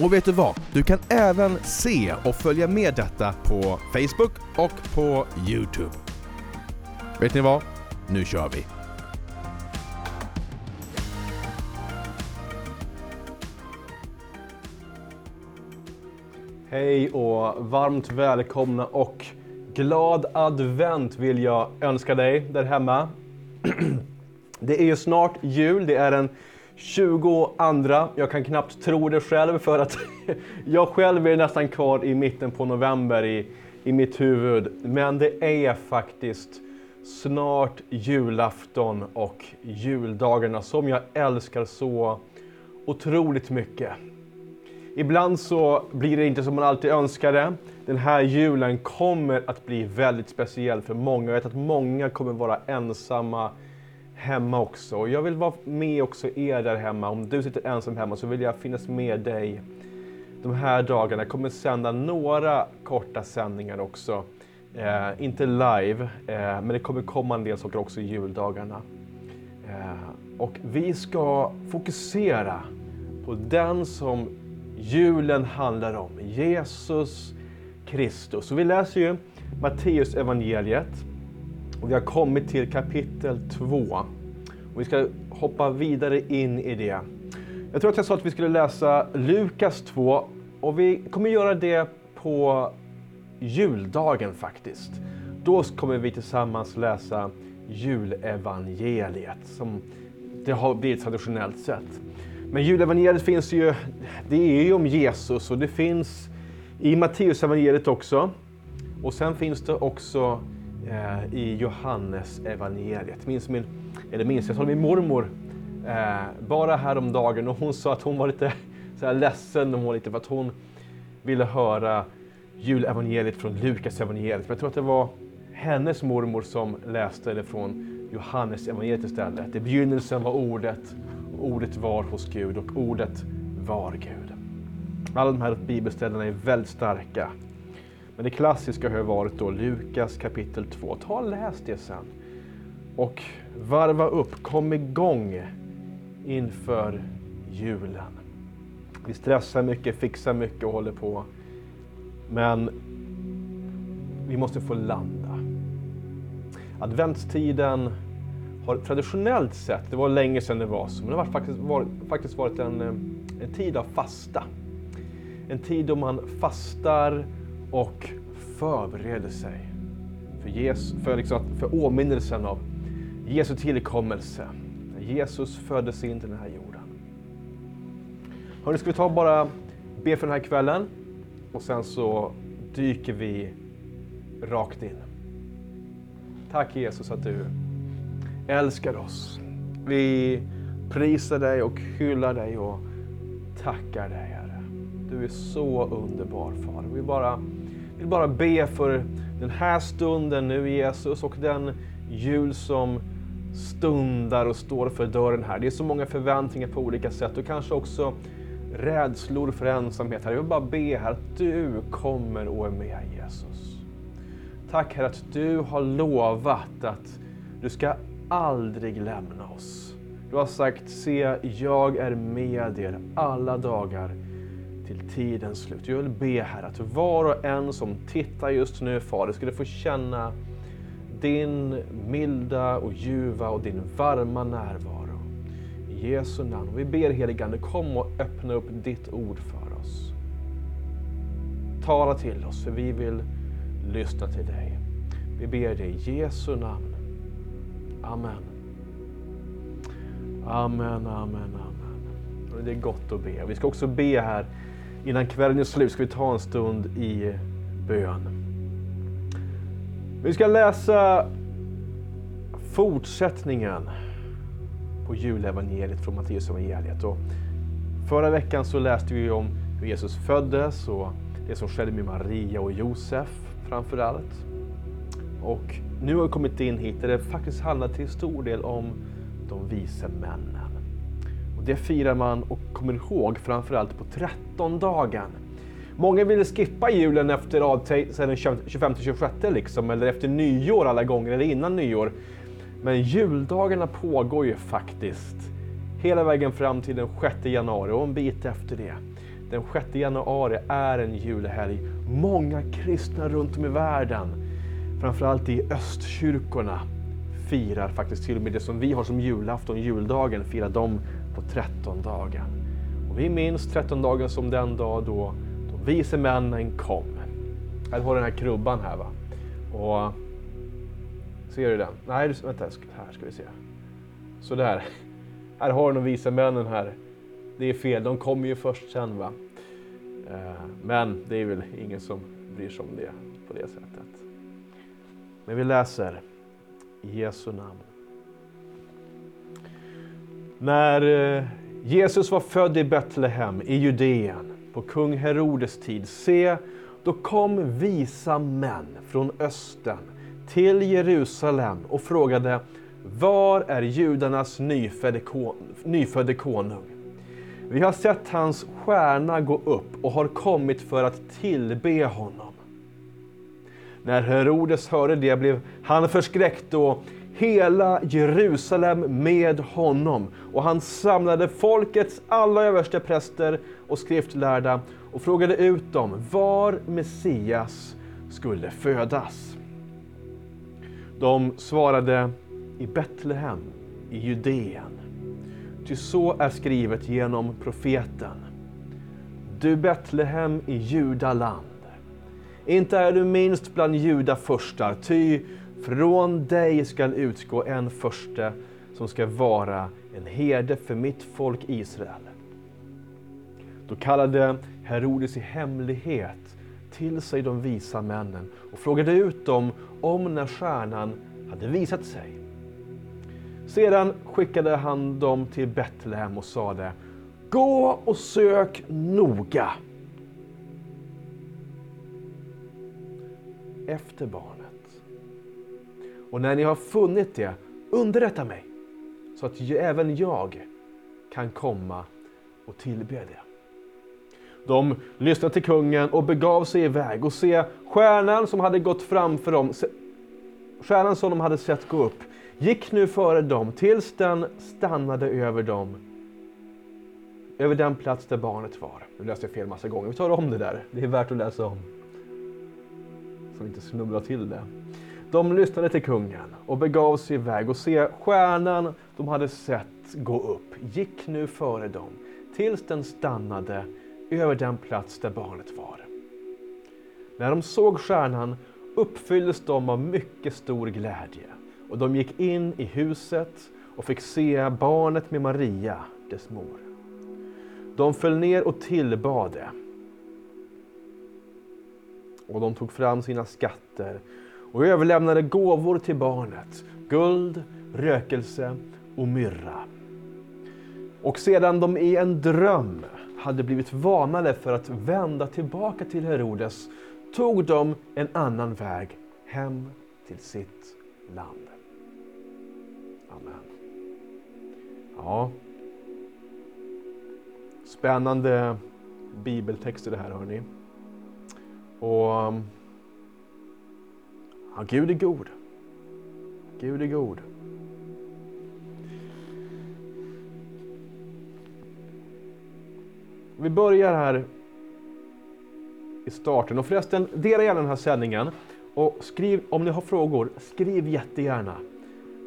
Och vet du vad? Du kan även se och följa med detta på Facebook och på Youtube. Vet ni vad? Nu kör vi! Hej och varmt välkomna och glad advent vill jag önska dig där hemma. Det är ju snart jul, det är en 22. Jag kan knappt tro det själv för att jag själv är nästan kvar i mitten på november i, i mitt huvud. Men det är faktiskt snart julafton och juldagarna som jag älskar så otroligt mycket. Ibland så blir det inte som man alltid önskade. Den här julen kommer att bli väldigt speciell för många. Jag vet att många kommer vara ensamma hemma också. Och jag vill vara med också er där hemma. Om du sitter ensam hemma så vill jag finnas med dig de här dagarna. Jag kommer sända några korta sändningar också. Eh, inte live, eh, men det kommer komma en del saker också i juldagarna. Eh, och vi ska fokusera på den som julen handlar om, Jesus Kristus. Och vi läser ju Matteus evangeliet och vi har kommit till kapitel 2. Och vi ska hoppa vidare in i det. Jag tror att jag sa att vi skulle läsa Lukas 2 och vi kommer göra det på juldagen faktiskt. Då kommer vi tillsammans läsa julevangeliet som det har blivit traditionellt sett. Men julevangeliet finns ju, det är ju om Jesus och det finns i Matteusevangeliet också. Och sen finns det också eh, i Johannes evangeliet. Minns min, eller minns, jag talade med min mormor eh, bara häromdagen och hon sa att hon var lite så här ledsen hon var lite för att hon ville höra julevangeliet från Lukas evangeliet. Men jag tror att det var hennes mormor som läste det från Johannes evangeliet istället. I begynnelsen var ordet, och ordet var hos Gud och ordet var Gud. Alla de här bibelställena är väldigt starka. Men det klassiska har ju varit då Lukas kapitel 2. Ta och läs det sen. Och varva upp, kom igång inför julen. Vi stressar mycket, fixar mycket och håller på. Men vi måste få landa. Adventstiden har traditionellt sett, det var länge sedan det var så, men det har faktiskt varit, faktiskt varit en, eh, en tid av fasta. En tid då man fastar och förbereder sig för, Jesus, för, liksom, för åminnelsen av Jesu tillkommelse. När Jesus föddes in till den här jorden. Hörrni, ska vi ta bara be för den här kvällen och sen så dyker vi rakt in. Tack Jesus att du älskar oss. Vi prisar dig och hyllar dig och tackar dig du är så underbar Fader. Vi bara, vill bara be för den här stunden nu Jesus och den jul som stundar och står för dörren här. Det är så många förväntningar på olika sätt och kanske också rädslor för ensamhet. Herre. Jag vill bara be här att du kommer och är med Jesus. Tack Herre att du har lovat att du ska aldrig lämna oss. Du har sagt, se, jag är med er alla dagar till tidens slut. Jag vill be här att var och en som tittar just nu, Fader, skulle få känna din milda och ljuva och din varma närvaro. I Jesu namn. Vi ber heligande, kom och öppna upp ditt ord för oss. Tala till oss, för vi vill lyssna till dig. Vi ber dig i Jesu namn. Amen. Amen, amen, amen. Det är gott att be. Vi ska också be här innan kvällen är slut. Ska vi ta en stund i bön. Vi ska läsa fortsättningen på julevangeliet från Matteusevangeliet. Och förra veckan så läste vi om hur Jesus föddes och det som skedde med Maria och Josef framför allt. Och nu har vi kommit in hit där det faktiskt handlar till stor del om de vise männen. Det firar man och kommer ihåg framförallt på trettondagen. Många ville skippa julen efter den 25-26 liksom, eller efter nyår alla gånger, eller innan nyår. Men juldagarna pågår ju faktiskt hela vägen fram till den 6 januari och en bit efter det. Den 6 januari är en julhelg. Många kristna runt om i världen, framförallt i östkyrkorna, firar faktiskt till och med det som vi har som julafton, juldagen, firar de på trettondagen. Och vi minns trettondagen som den dag då de vise männen kom. Här har du den här krubban här va. Och Ser du den? Nej, vänta, här ska vi se. Sådär. Här har du de visa männen här. Det är fel, de kommer ju först sen va. Eh, men det är väl ingen som bryr sig om det på det sättet. Men vi läser i Jesu namn. När eh, Jesus var född i Betlehem i Judeen på kung Herodes tid, se, då kom visa män från östen till Jerusalem och frågade Var är judarnas nyfödde, kon nyfödde konung? Vi har sett hans stjärna gå upp och har kommit för att tillbe honom. När Herodes hörde det blev han förskräckt och hela Jerusalem med honom. Och han samlade folkets alla överstepräster och skriftlärda och frågade ut dem var Messias skulle födas. De svarade i Betlehem i Judeen. Ty så är skrivet genom profeten. Du Betlehem i Judaland. Inte är du minst bland judafurstar, ty från dig skall utgå en förste som ska vara en herde för mitt folk Israel. Då kallade Herodes i hemlighet till sig de visa männen och frågade ut dem om när stjärnan hade visat sig. Sedan skickade han dem till Betlehem och sade Gå och sök noga efter barnet. Och när ni har funnit det, underrätta mig så att även jag kan komma och tillbe det. De lyssnade till kungen och begav sig iväg och se stjärnan som hade gått framför dem, stjärnan som de hade sett gå upp, gick nu före dem tills den stannade över dem, över den plats där barnet var. Nu läste jag fel massa gånger, vi tar om det där, det är värt att läsa om. Så vi inte snubblar till det. De lyssnade till kungen och begav sig iväg och se stjärnan de hade sett gå upp gick nu före dem tills den stannade över den plats där barnet var. När de såg stjärnan uppfylldes de av mycket stor glädje och de gick in i huset och fick se barnet med Maria, dess mor. De föll ner och tillbade och de tog fram sina skatter och överlämnade gåvor till barnet, guld, rökelse och myrra. Och sedan de i en dröm hade blivit varnade för att vända tillbaka till Herodes tog de en annan väg hem till sitt land. Amen. Ja. Spännande bibeltexter det här hörni. Och um, ja, Gud är god. Gud är god. Vi börjar här i starten. Och förresten, dela gärna den här sändningen. Och skriv, om ni har frågor, skriv jättegärna.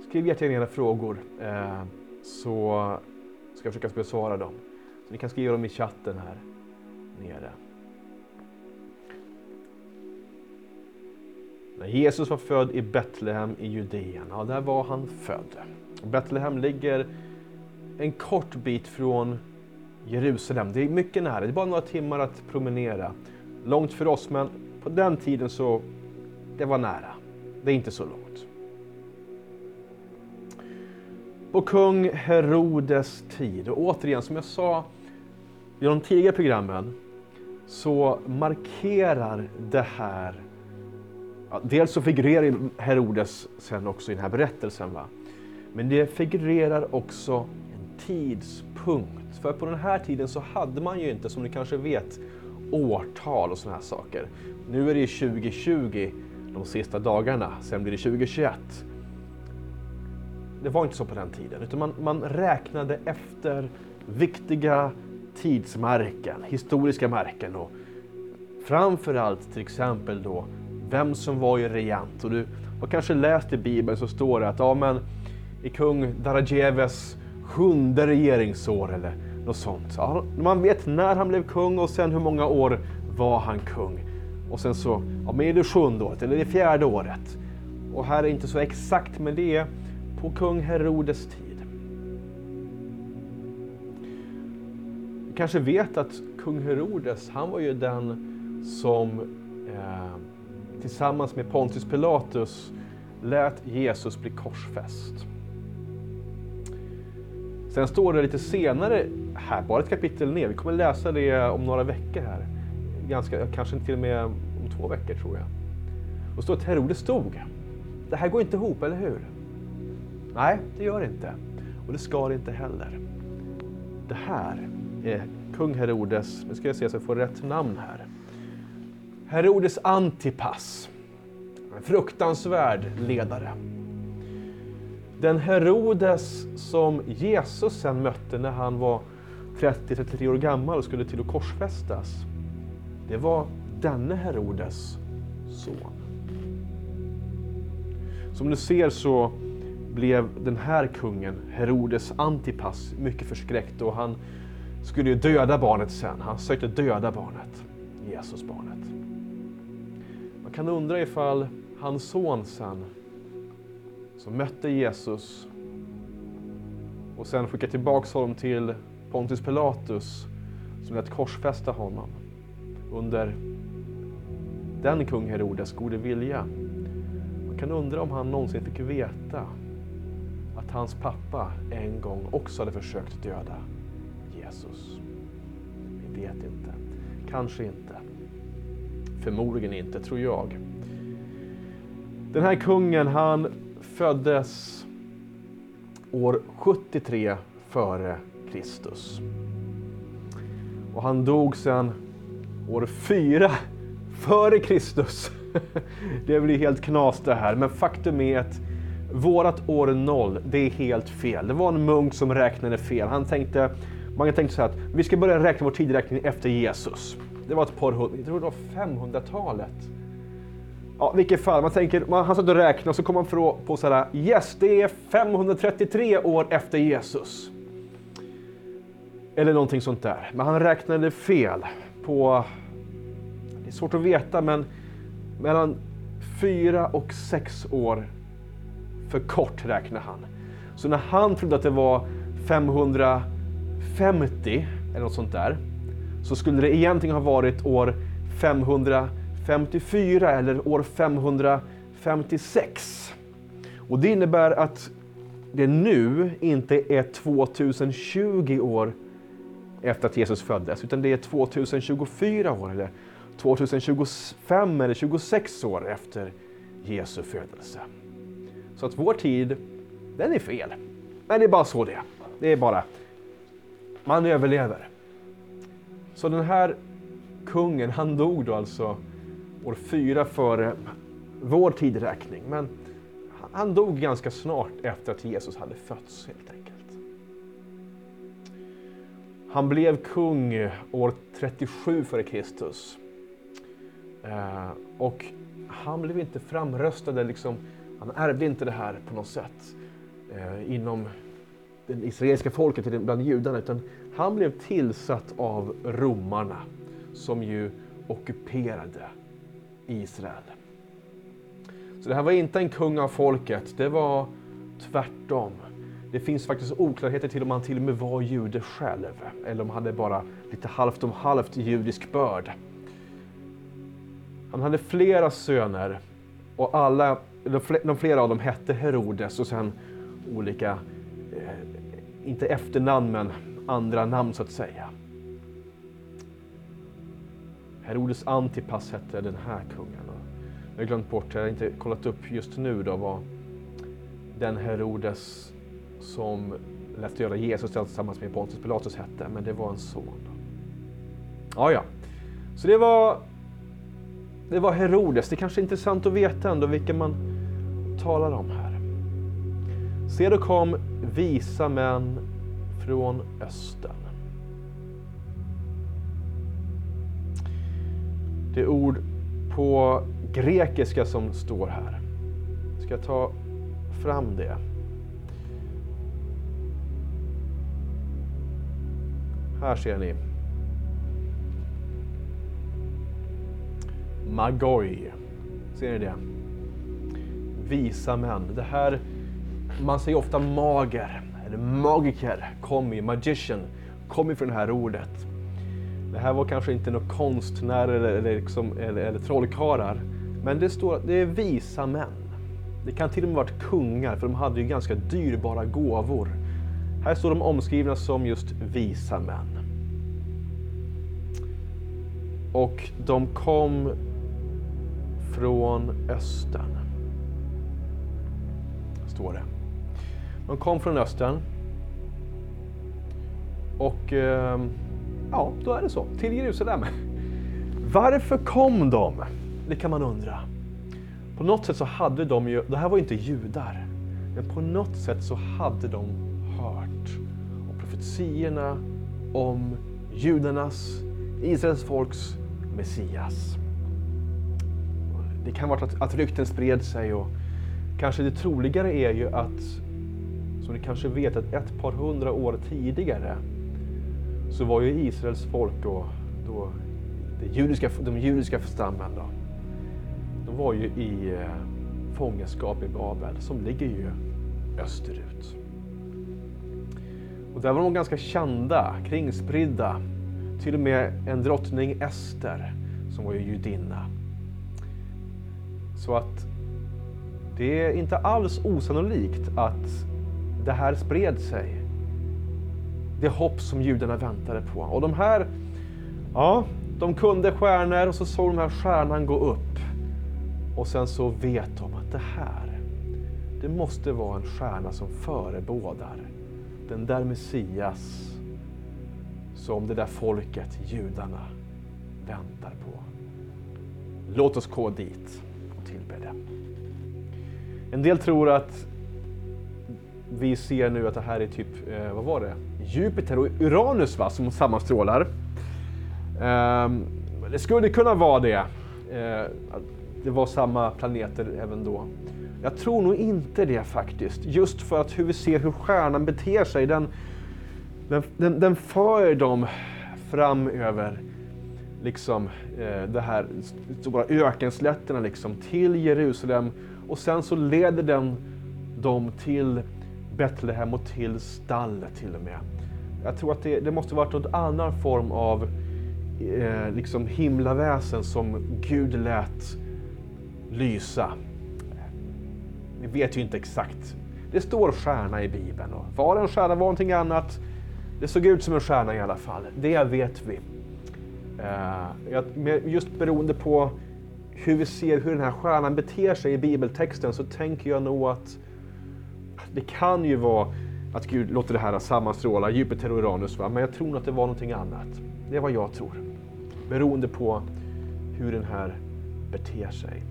Skriv jättegärna frågor eh, så ska jag försöka besvara dem. Så ni kan skriva dem i chatten här nere. När Jesus var född i Betlehem i Judeen, ja där var han född. Betlehem ligger en kort bit från Jerusalem. Det är mycket nära, det är bara några timmar att promenera. Långt för oss, men på den tiden så det var nära. Det är inte så långt. På kung Herodes tid, och återigen som jag sa i de tidigare programmen, så markerar det här Ja, dels så figurerar Herodes sen också i den här berättelsen. Va? Men det figurerar också en tidspunkt. För på den här tiden så hade man ju inte, som ni kanske vet, årtal och sådana här saker. Nu är det 2020 de sista dagarna, sen blir det 2021. Det var inte så på den tiden, utan man, man räknade efter viktiga tidsmärken, historiska märken och framförallt till exempel då vem som var ju regent. Och du har kanske läst i Bibeln så står det att ja, men, i kung Darajeves sjunde regeringsår eller något sånt. Ja, man vet när han blev kung och sen hur många år var han kung. Och sen så, ja men är det sjunde året eller det fjärde året? Och här är inte så exakt men det är på kung Herodes tid. Du kanske vet att kung Herodes, han var ju den som eh, tillsammans med Pontius Pilatus lät Jesus bli korsfäst. Sen står det lite senare, här bara ett kapitel ner, vi kommer läsa det om några veckor här. Ganska, kanske till och med om två veckor tror jag. Och står att Herodes dog. Det här går inte ihop, eller hur? Nej, det gör det inte. Och det ska det inte heller. Det här är kung Herodes, nu ska jag se så jag får rätt namn här. Herodes Antipas. En fruktansvärd ledare. Den Herodes som Jesus sen mötte när han var 30-33 år gammal och skulle till att korsfästas. Det var denne Herodes son. Som du ser så blev den här kungen, Herodes Antipas, mycket förskräckt och han skulle ju döda barnet sen. Han sökte döda barnet, Jesusbarnet. Man kan undra ifall hans son sen, som mötte Jesus och sen skickade tillbaka honom till Pontius Pilatus som lät korsfästa honom under den kung Herodes gode vilja. Man kan undra om han någonsin fick veta att hans pappa en gång också hade försökt döda Jesus. Vi vet inte. Kanske inte. Förmodligen inte, tror jag. Den här kungen, han föddes år 73 före Kristus. Och han dog sen år 4 före Kristus. Det blir helt knas det här, men faktum är att vårat år 0, det är helt fel. Det var en munk som räknade fel. Han tänkte, man tänkte så här att vi ska börja räkna vår tideräkning efter Jesus. Det var ett par hundra, jag tror det var 500-talet. Ja, vilket fall, man tänker, man, han satt och räknade och så kom man på, på så här, yes, det är 533 år efter Jesus. Eller någonting sånt där. Men han räknade fel på, det är svårt att veta, men mellan fyra och sex år för kort räknade han. Så när han trodde att det var 550 eller något sånt där, så skulle det egentligen ha varit år 554 eller år 556. Och det innebär att det nu inte är 2020 år efter att Jesus föddes, utan det är 2024 år eller 2025 eller 26 år efter Jesu födelse. Så att vår tid, den är fel. Men det är bara så det är. Det är bara, man överlever. Så den här kungen, han dog då alltså år fyra före vår tidräkning. Men han dog ganska snart efter att Jesus hade fötts helt enkelt. Han blev kung år 37 före Kristus. Eh, och han blev inte framröstad, liksom, han ärvde inte det här på något sätt eh, inom det israeliska folket, bland judarna, utan han blev tillsatt av romarna som ju ockuperade Israel. Så det här var inte en kung av folket, det var tvärtom. Det finns faktiskt oklarheter till om han till och med var jude själv, eller om han hade bara lite halvt om halvt judisk börd. Han hade flera söner och alla, de flera av dem hette Herodes och sen olika, eh, inte efternamn men andra namn så att säga. Herodes Antipas hette den här kungen. jag har glömt bort, jag har inte kollat upp just nu då vad den Herodes som lät göra Jesus tillsammans med Pontius Pilatus hette, men det var en son. Ja, ja. Så det var, det var Herodes. Det är kanske är intressant att veta ändå vilka man talar om här. Se då kom visa män från östern. Det ord på grekiska som står här. Ska jag ta fram det? Här ser ni. Magoi. Ser ni det? Visa män. Det här, man säger ofta mager, eller magiker, kommer magician, kom från det här ordet. Det här var kanske inte några konstnärer eller, eller, liksom, eller, eller trollkarlar, men det står det är visa män. Det kan till och med varit kungar, för de hade ju ganska dyrbara gåvor. Här står de omskrivna som just visa män. Och de kom från östern. Står det. De kom från östern. Och eh, ja, då är det så. Till Jerusalem. Varför kom de? Det kan man undra. På något sätt så hade de ju, det här var ju inte judar, men på något sätt så hade de hört om profetiorna om judarnas, Israels folks Messias. Det kan vara att, att rykten spred sig och kanske det troligare är ju att, som ni kanske vet, att ett par hundra år tidigare så var ju Israels folk då, då det judiska, de judiska stammen då, de var ju i eh, fångenskap i Babel som ligger ju österut. Och där var de ganska kända, kringspridda. Till och med en drottning Ester som var ju judinna. Så att det är inte alls osannolikt att det här spred sig. Det hopp som judarna väntade på. Och de här, ja, de kunde stjärnor och så såg de här stjärnan gå upp. Och sen så vet de att det här, det måste vara en stjärna som förebådar den där Messias som det där folket, judarna, väntar på. Låt oss gå dit och tillbe det. En del tror att vi ser nu att det här är typ, eh, vad var det? Jupiter och Uranus va, som sammanstrålar. Ehm, det skulle kunna vara det. Uh, det var samma planeter även då. Jag tror nog inte det faktiskt. Just för att hur vi ser hur stjärnan beter sig, den, den, den, den för dem fram över liksom, eh, det här stora ökenslätterna liksom, till Jerusalem och sen så leder den dem till Betlehem och till stallet till och med. Jag tror att det, det måste varit någon annan form av eh, liksom himlaväsen som Gud lät lysa. Vi vet ju inte exakt. Det står stjärna i Bibeln och var en stjärna var någonting annat. Det såg ut som en stjärna i alla fall. Det vet vi. Eh, just beroende på hur vi ser hur den här stjärnan beter sig i bibeltexten så tänker jag nog att det kan ju vara att Gud låter det här sammanstråla, Jupiter och Uranus, va? men jag tror nog att det var någonting annat. Det är vad jag tror. Beroende på hur den här beter sig.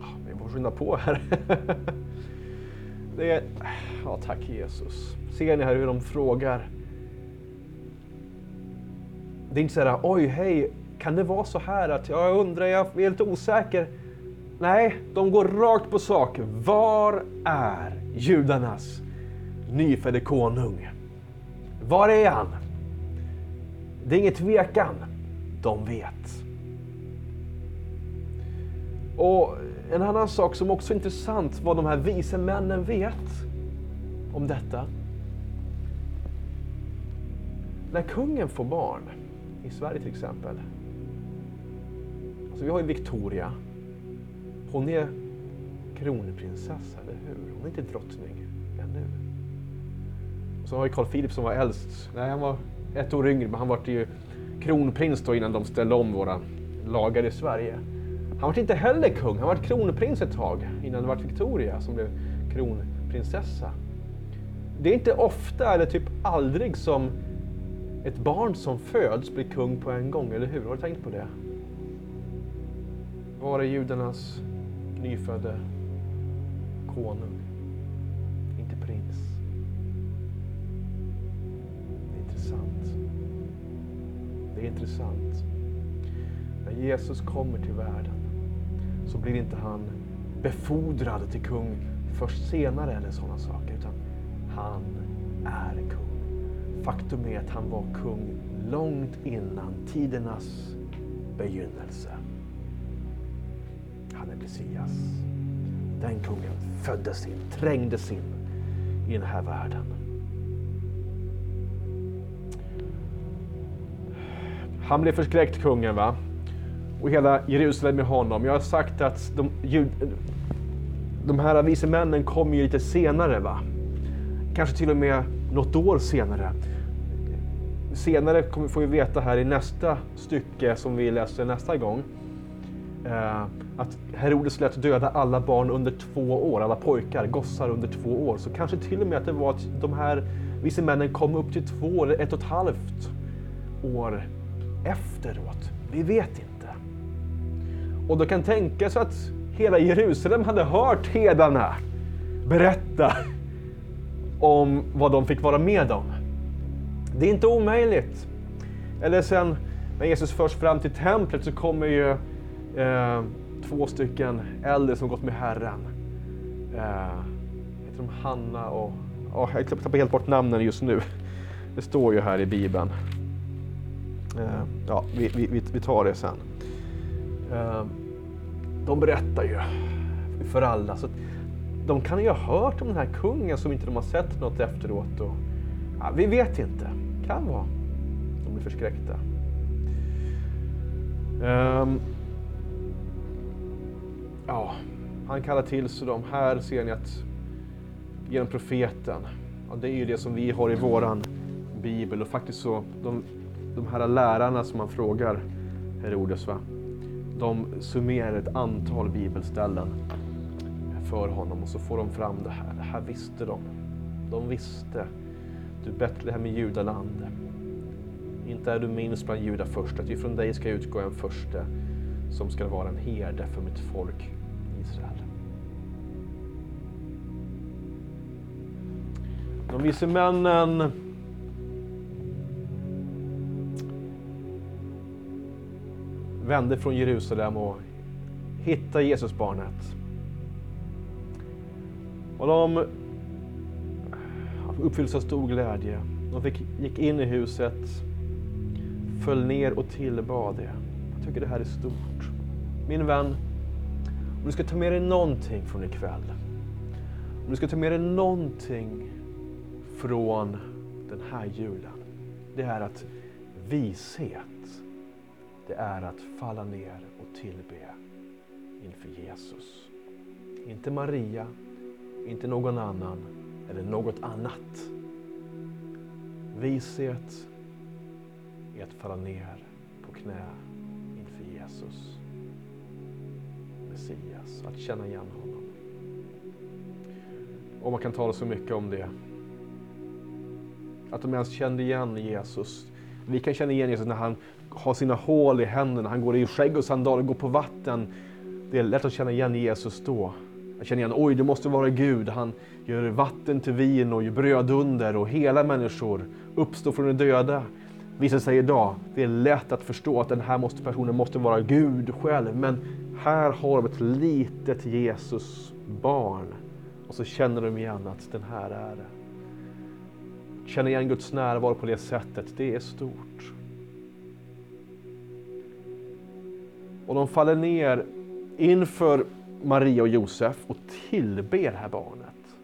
Ah, vi får skynda på här. Det är, ja, tack Jesus. Ser ni här hur de frågar? Det är inte så här, oj, hej, kan det vara så här att jag undrar, jag är lite osäker. Nej, de går rakt på sak. Var är judarnas nyfödde konung? Var är han? Det är inget tvekan. De vet. Och en annan sak som också är intressant, vad de här vise männen vet om detta. När kungen får barn, i Sverige till exempel. Så vi har ju Victoria. Hon är kronprinsessa, eller hur? Hon är inte drottning ännu. Och så har vi Carl Philip som var äldst. Nej, han var ett år yngre, men han var ju kronprins då innan de ställde om våra lagar i Sverige. Han var inte heller kung, han var kronprins ett tag innan det var Victoria som blev kronprinsessa. Det är inte ofta eller typ aldrig som ett barn som föds blir kung på en gång, eller hur? Har du tänkt på det? Var är judarnas nyfödde konung? Inte prins. Det är intressant. Det är intressant. När Jesus kommer till världen så blir inte han befordrad till kung först senare eller sådana saker, utan han är kung. Faktum är att han var kung långt innan tidernas begynnelse. Han är Messias. Den kungen föddes in, trängdes in i den här världen. Han blev förskräckt kungen va? Och hela Jerusalem med honom. Jag har sagt att de, de här vise männen kom ju lite senare va? Kanske till och med något år senare. Senare kommer, får vi veta här i nästa stycke som vi läser nästa gång eh, att Herodes lät döda alla barn under två år, alla pojkar, gossar under två år. Så kanske till och med att det var att de här vise männen kom upp till två eller ett och ett halvt år efteråt. Vi vet inte. Och då kan tänka sig att hela Jerusalem hade hört hedarna berätta om vad de fick vara med om. Det är inte omöjligt. Eller sen när Jesus förs fram till templet så kommer ju eh, två stycken äldre som gått med Herren. Eh, heter de Hanna och... Oh, jag tappar helt bort namnen just nu. Det står ju här i Bibeln. Eh, ja, vi, vi, vi tar det sen. Eh, de berättar ju för alla. Så de kan ju ha hört om den här kungen som inte de har sett något efteråt. Och, ja, vi vet inte. Kan vara. De blir förskräckta. Um, ja, han kallar till sig dem. Här ser ni att genom profeten, ja, det är ju det som vi har i våran bibel och faktiskt så, de, de här lärarna som man frågar Herodes, va? de summerar ett antal bibelställen för honom och så får de fram det här. Det här visste de. De visste. Du Betlehem i judaland. Inte är du minst bland judar först, att ifrån dig ska utgå en förste som ska vara en herde för mitt folk Israel. De vise männen vände från Jerusalem och hittade Jesusbarnet. Och de uppfylldes av stor glädje. De fick, gick in i huset, föll ner och tillbad det. Jag tycker det här är stort. Min vän, om du ska ta med dig någonting från ikväll, om du ska ta med dig någonting från den här julen, det är att vishet, det är att falla ner och tillbe inför Jesus. Inte Maria, inte någon annan eller något annat. Vishet är att falla ner på knä inför Jesus. Messias, att känna igen honom. Och man kan tala så mycket om det. Att de ens kände igen Jesus. Vi kan känna igen Jesus när han har sina hål i händerna, han går i skägg och sandaler, går på vatten. Det är lätt att känna igen Jesus då. Jag känner igen, oj det måste vara Gud. Han gör vatten till vin och gör bröd under och hela människor uppstår från de döda. Visar sig idag, det är lätt att förstå att den här måste, personen måste vara Gud själv. Men här har de ett litet Jesus barn. Och så känner de igen att den här är det. Känna igen Guds närvaro på det sättet, det är stort. Och de faller ner inför Maria och Josef och tillber det här barnet.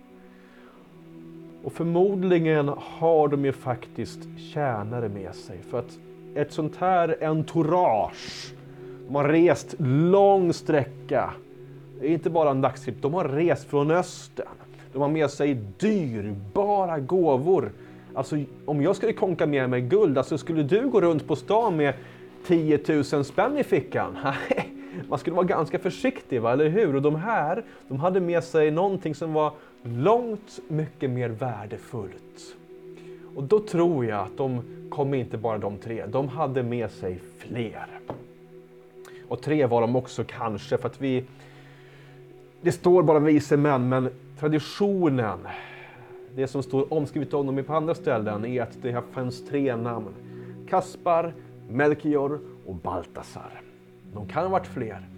Och förmodligen har de ju faktiskt tjänare med sig för att ett sånt här entourage, de har rest lång sträcka. Det är inte bara en dagstripp, de har rest från östern. De har med sig dyrbara gåvor Alltså om jag skulle konka med mig guld, alltså skulle du gå runt på stan med 10 000 spänn i fickan? Nej, man skulle vara ganska försiktig, va? eller hur? Och de här, de hade med sig någonting som var långt mycket mer värdefullt. Och då tror jag att de kom inte bara de tre, de hade med sig fler. Och tre var de också kanske, för att vi... Det står bara vise män, men traditionen, det som står omskrivet om dem på andra ställen, är att det fanns tre namn. Kaspar, Melchior och Baltasar. De kan ha varit fler,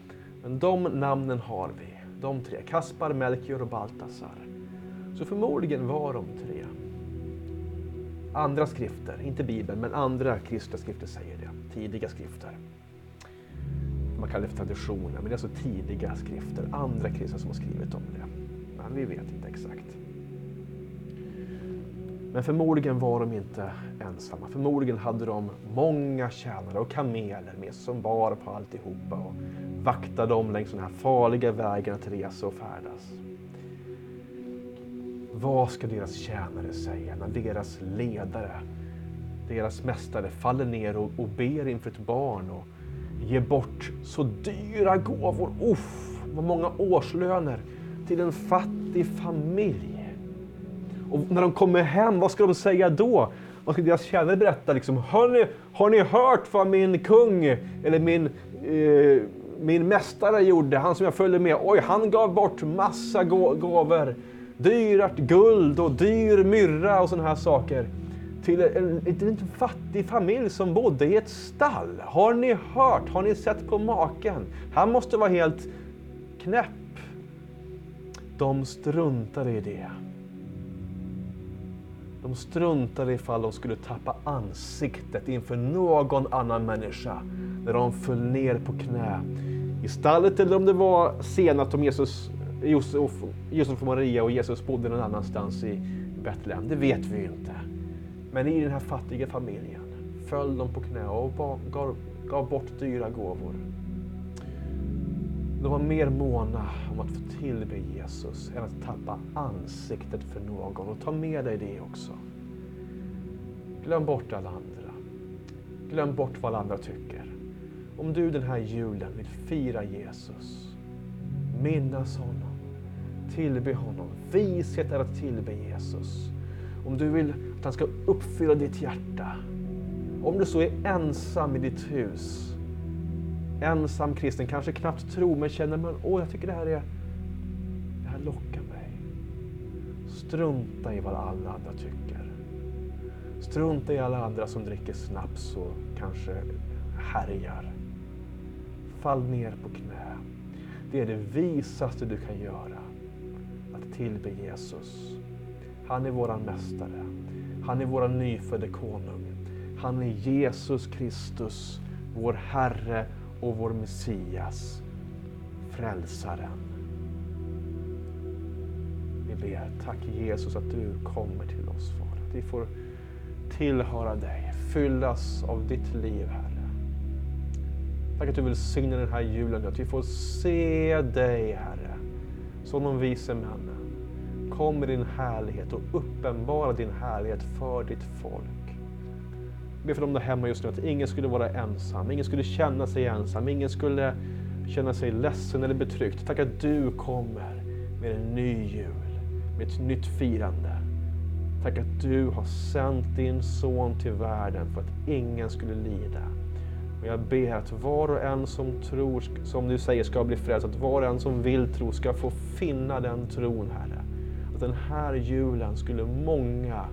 men de namnen har vi. De tre, Kaspar, Melchior och Baltasar. Så förmodligen var de tre. Andra skrifter, inte Bibeln, men andra kristna skrifter säger det. Tidiga skrifter. Man kallar det för traditioner, men det är alltså tidiga skrifter. Andra kristna som har skrivit om det. Men vi vet inte exakt. Men förmodligen var de inte ensamma. Förmodligen hade de många tjänare och kameler med sig som bar på alltihopa och vaktade dem längs den här farliga vägen att resa och färdas. Vad ska deras tjänare säga när deras ledare, deras mästare faller ner och, och ber inför ett barn och ge bort så dyra gåvor, uff, vad många årslöner till en fattig familj. Och när de kommer hem, vad ska de säga då? Vad ska deras tjänare berätta? Liksom, har, ni, har ni hört vad min kung eller min, eh, min mästare gjorde? Han som jag följde med. Oj, han gav bort massa gåvor dyrt guld och dyr myrra och sådana här saker till en, liten fattig familj som bodde i ett stall. Har ni hört? Har ni sett på maken? Han måste vara helt knäpp. De struntade i det. De struntade ifall de skulle tappa ansiktet inför någon annan människa när de föll ner på knä i stallet eller om det var senat om Jesus Josef, Josef och Maria och Jesus bodde någon annanstans i Betlehem. Det vet vi ju inte. Men i den här fattiga familjen föll de på knä och gav, gav bort dyra gåvor. De var mer måna om att få tillbe Jesus än att tappa ansiktet för någon. Och ta med dig det också. Glöm bort alla andra. Glöm bort vad alla andra tycker. Om du den här julen vill fira Jesus, minnas honom, tillbe honom. Vishet är att tillbe Jesus. Om du vill att han ska uppfylla ditt hjärta. Om du så är ensam i ditt hus. Ensam kristen, kanske knappt tror men känner att åh jag tycker det här är, det här lockar mig. Strunta i vad alla andra tycker. Strunta i alla andra som dricker snaps och kanske härjar. Fall ner på knä. Det är det visaste du kan göra att tillbe Jesus. Han är våran mästare. Han är våran nyfödde konung. Han är Jesus Kristus, vår Herre och vår Messias, Frälsaren. Vi ber, tack Jesus att du kommer till oss Far. Att vi får tillhöra dig, fyllas av ditt liv Herre. Tack att du vill signa den här julen, att vi får se dig Herre, som de vise männen. Kom med din härlighet och uppenbara din härlighet för ditt folk. Jag ber för dem där hemma just nu att ingen skulle vara ensam, ingen skulle känna sig ensam, ingen skulle känna sig ledsen eller betryckt. Tack att du kommer med en ny jul, med ett nytt firande. Tack att du har sänt din son till världen för att ingen skulle lida. Och jag ber att var och en som tror, som du säger, ska bli frälst, att var och en som vill tro ska få finna den tron, Herre att den här julen skulle många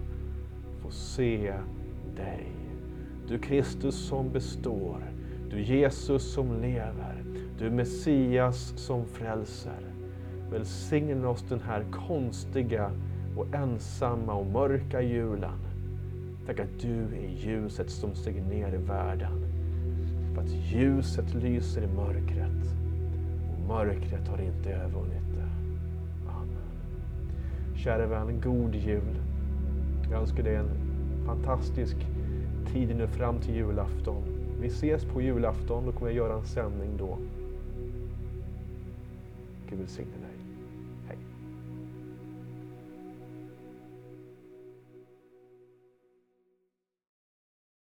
få se dig. Du Kristus som består, du Jesus som lever, du Messias som frälser. Välsigna oss den här konstiga och ensamma och mörka julen. Tack att du är ljuset som stiger ner i världen. För att ljuset lyser i mörkret och mörkret har inte övervunnit Käre vän, god jul. Jag önskar dig en fantastisk tid nu fram till julafton. Vi ses på julafton, då kommer jag göra en sändning då. Gud välsigne dig.